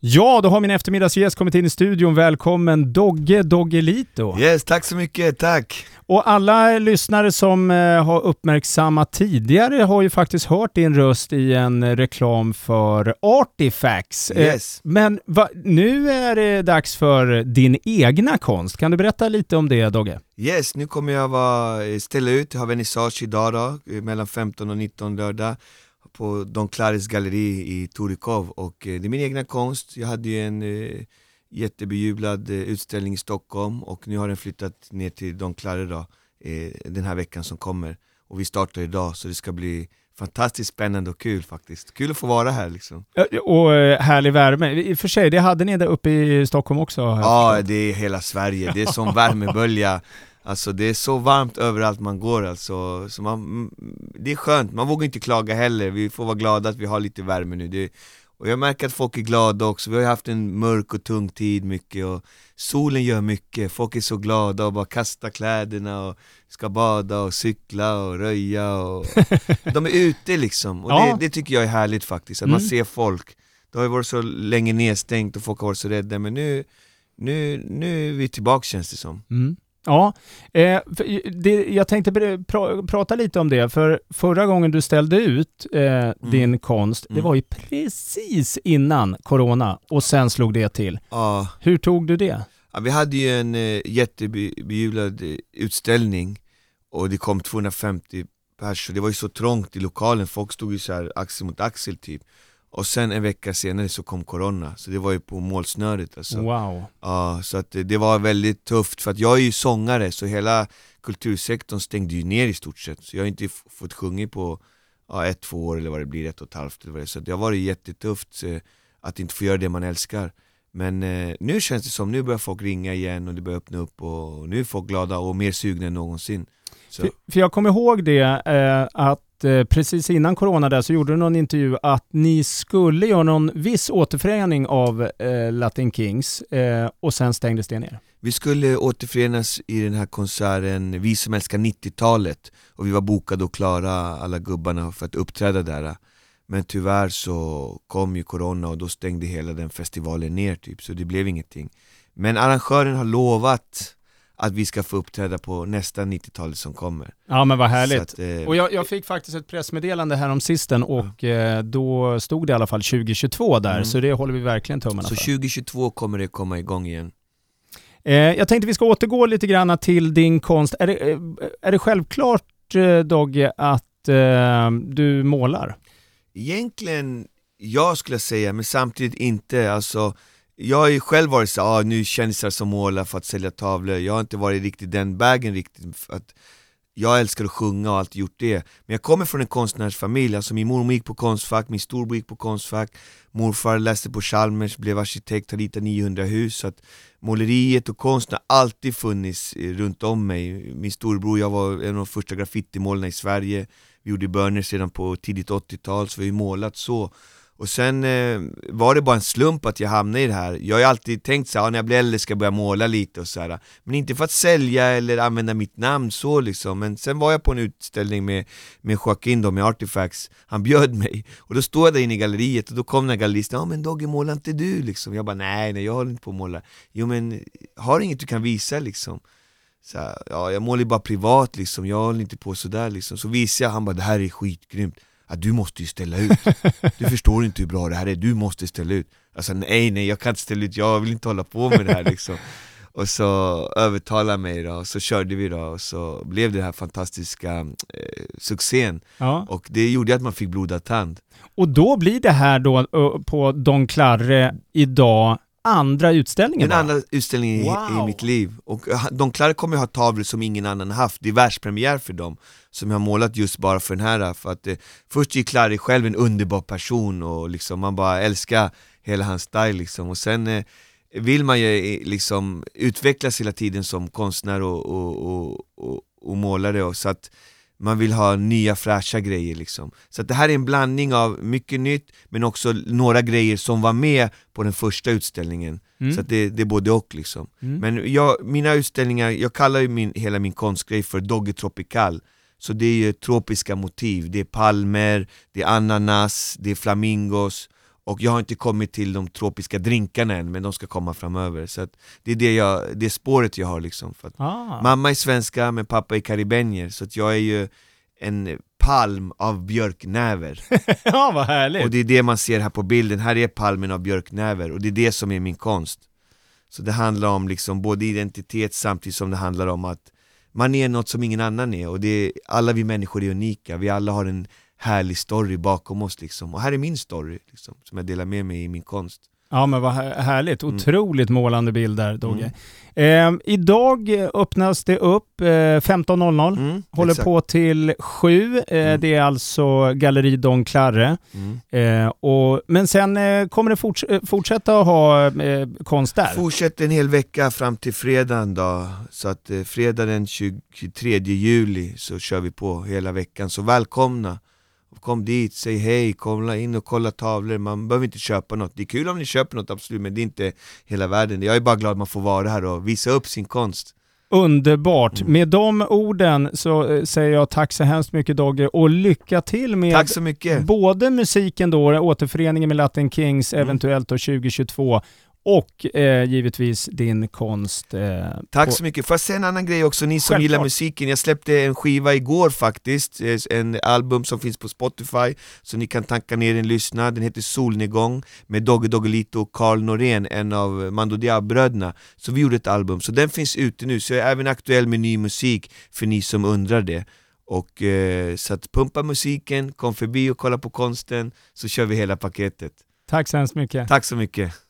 Ja, då har min eftermiddagsgäst kommit in i studion. Välkommen Dogge Doggelito. Yes, tack så mycket, tack! Och alla lyssnare som eh, har uppmärksammat tidigare har ju faktiskt hört din röst i en reklam för Artifacts. Eh, Yes. Men va, nu är det dags för din egna konst. Kan du berätta lite om det Dogge? Yes, nu kommer jag vara, ställa ut, jag har vernissage idag då, eh, mellan 15 och 19 lördag på Don Clares galleri i Torikov och eh, det är min egna konst. Jag hade ju en eh, jättebejublad eh, utställning i Stockholm och nu har den flyttat ner till Don Clare då, eh, den här veckan som kommer. Och vi startar idag så det ska bli fantastiskt spännande och kul faktiskt. Kul att få vara här liksom. Ja, Och eh, härlig värme. I och för sig, det hade ni där uppe i Stockholm också. Ja, det är hela Sverige, det är som värmebölja Alltså det är så varmt överallt man går alltså, så man, mm, det är skönt, man vågar inte klaga heller, vi får vara glada att vi har lite värme nu det, Och jag märker att folk är glada också, vi har ju haft en mörk och tung tid mycket och solen gör mycket, folk är så glada och bara kastar kläderna och ska bada och cykla och röja och De är ute liksom, och Ja. det, det tycker jag är härligt faktiskt, att man Mm. ser folk Det har ju varit så länge nedstängt och folk har varit så rädda men nu nu, nu är vi tillbaka känns det som. Mm. Ja, eh, det, jag tänkte pra, prata lite om det, för förra gången du ställde ut eh, din konst, det Mm. var ju precis innan corona och sen slog det till. Ja, Hur tog du det? ja, vi hade ju en eh, jättebejublad eh, utställning och det kom 250 pers och det var ju så trångt i lokalen, folk stod ju så här axel mot axel typ. Och sen en vecka senare så kom corona, så det var ju på målsnöret alltså. Wow. Ja, så att det var väldigt tufft för att jag är ju sångare så hela kultursektorn stängde ju ner i stort sett så jag har inte fått sjunga på ja, ett, två år eller vad det blir, ett och ett halvt eller vad det är. Så det har varit jättetufft eh, att inte få göra det man älskar Men eh, nu känns det som, nu börjar folk ringa igen och det börjar öppna upp och nu är folk glada och mer sugna än någonsin så, För, jag kommer ihåg det, eh, att Eh, precis innan corona där så gjorde du någon intervju att ni skulle göra någon viss återförening av eh, Latin Kings eh, och sen stängdes det ner. Vi skulle återförenas i den här konserten, vi som älskar 90-talet och vi var bokade och klara alla gubbarna för att uppträda där Men tyvärr så kom ju corona och då stängde hela den festivalen ner typ, så det blev ingenting Men arrangören har lovat att vi ska få uppträda på nästa 90-talet som kommer Ja men vad härligt. Så att, eh, Och jag, jag fick faktiskt ett pressmeddelande här om sisten och eh, då stod det i alla fall 2022 där, Mm. så det håller vi verkligen tummarna så för. 2022 kommer det komma igång igen Eh, jag tänkte vi ska återgå lite grann till din konst. Är det, eh, är det självklart eh, Dogge att eh, du målar? Egentligen, jag skulle säga, men samtidigt inte, alltså jag har ju själv varit så ah, nu kändisar som målar för att sälja tavlor, jag har inte varit riktigt den vägen riktigt för att jag älskar att sjunga och alltid gjort det. Men jag kommer från en konstnärsfamilj, alltså min mormor gick på Konstfack, min storbror gick på Konstfack. Morfar läste på Chalmers, blev arkitekt, har ritat 900 hus. Så att Måleriet och konsten har alltid funnits eh, runt om mig. Min storbror, jag var en av de första graffitimålarna i Sverige. Vi gjorde burners redan på tidigt 80-tal, så vi har ju målat så och sen eh, var det bara en slump att jag hamnade i det här. Jag har ju alltid tänkt så här, "Ja, när jag blir äldre ska jag börja måla lite och så här. Men inte för att sälja eller använda mitt namn så liksom. Men sen var jag på en utställning med, med Joaquin då, med Artifacts. Han bjöd mig, och då stod jag där inne i galleriet och då kom den här galleristen Ja men Dogge, målar inte du? liksom? Jag bara nej, nej jag håller inte på att måla. Jo men, har du inget du kan visa? liksom? Så här, ja, jag målar ju bara privat liksom, jag håller inte på sådär liksom. Så visade jag, han bara det här är skitgrymt ja, du måste ju ställa ut. Du förstår inte hur bra det här är, du måste ställa ut. Alltså nej nej, jag kan inte ställa ut, jag vill inte hålla på med det här liksom. Och så övertalade mig då, och så körde vi då och så blev det den här fantastiska eh, succén. Ja. Och det gjorde att man fick blodad tand. Och då blir det här då ö, på Don Clarre idag andra utställningen Den andra utställningen i, Wow. i mitt liv. Och eh, de Klara kommer ha tavlor som ingen annan haft, det är världspremiär för dem Som jag har målat just bara för den här, för att eh, först är Clary själv en underbar person och liksom man bara älskar hela hans style liksom. Och sen eh, vill man ju eh, liksom utvecklas hela tiden som konstnär och, och, och, och, och målare. Och så att man vill ha nya fräscha grejer liksom. Så att det här är en blandning av mycket nytt men också några grejer som var med på den första utställningen. Mm. Så det, det är både och liksom. Mm. Men jag, mina utställningar, jag kallar ju min, hela min konstgrej för Dogge Tropical Så det är ju tropiska motiv, det är palmer, det är ananas, det är flamingos Och jag har inte kommit till de tropiska drinkarna än, men de ska komma framöver. Så det är det, jag, det spåret jag har liksom. För Ah. Mamma är svenska, men pappa är karibenier, så jag är ju en palm av björknäver. ja, vad härligt. Och det är det man ser här på bilden, här är palmen av björknäver, och det är det som är min konst. Så det handlar om liksom både identitet samtidigt som det handlar om att man är något som ingen annan är, och det är, alla vi människor är unika, vi alla har en härlig story bakom oss liksom. Och här är min story, liksom, som jag delar med mig i min konst. Ja men vad här- härligt. Mm. Otroligt målande bild där Dogge. Eh, idag öppnas det upp eh, 15.00. Mm, Håller exakt. på till 7. Eh, Mm. Det är alltså Galleri Don Clarre. Mm. Eh, och, men sen eh, kommer det forts eh, fortsätta att ha konst där. Fortsätter en hel vecka fram till fredagen då, så att eh, fredag den 23 juli så kör vi på hela veckan, så välkomna! Kom dit, säg hej, kolla in och kolla tavlor, man behöver inte köpa något. Det är kul om ni köper något absolut, men det är inte hela världen. Jag är bara glad att man får vara här och visa upp sin konst. Underbart. Mm. Med de orden så eh, säger jag tack så hemskt mycket Dogge och lycka till med både musiken då, återföreningen med Latin Kings Mm. eventuellt då 2022 och eh, givetvis din konst. Eh, Tack så mycket. Får jag säga en annan grej också, ni som Självklart. gillar musiken? Jag släppte en skiva igår faktiskt, eh, en album som finns på Spotify, så ni kan tanka ner en lyssna. Den heter Solnedgång med Dogge Doggelito och Carl Norén, en av Mando Diab-bröderna. Så vi gjorde ett album, så den finns ute nu, så jag är även aktuell med ny musik för ni som undrar det. Och eh, så att pumpa musiken, kom förbi och kolla på konsten, så kör vi hela paketet. Tack så hemskt mycket. Tack så mycket!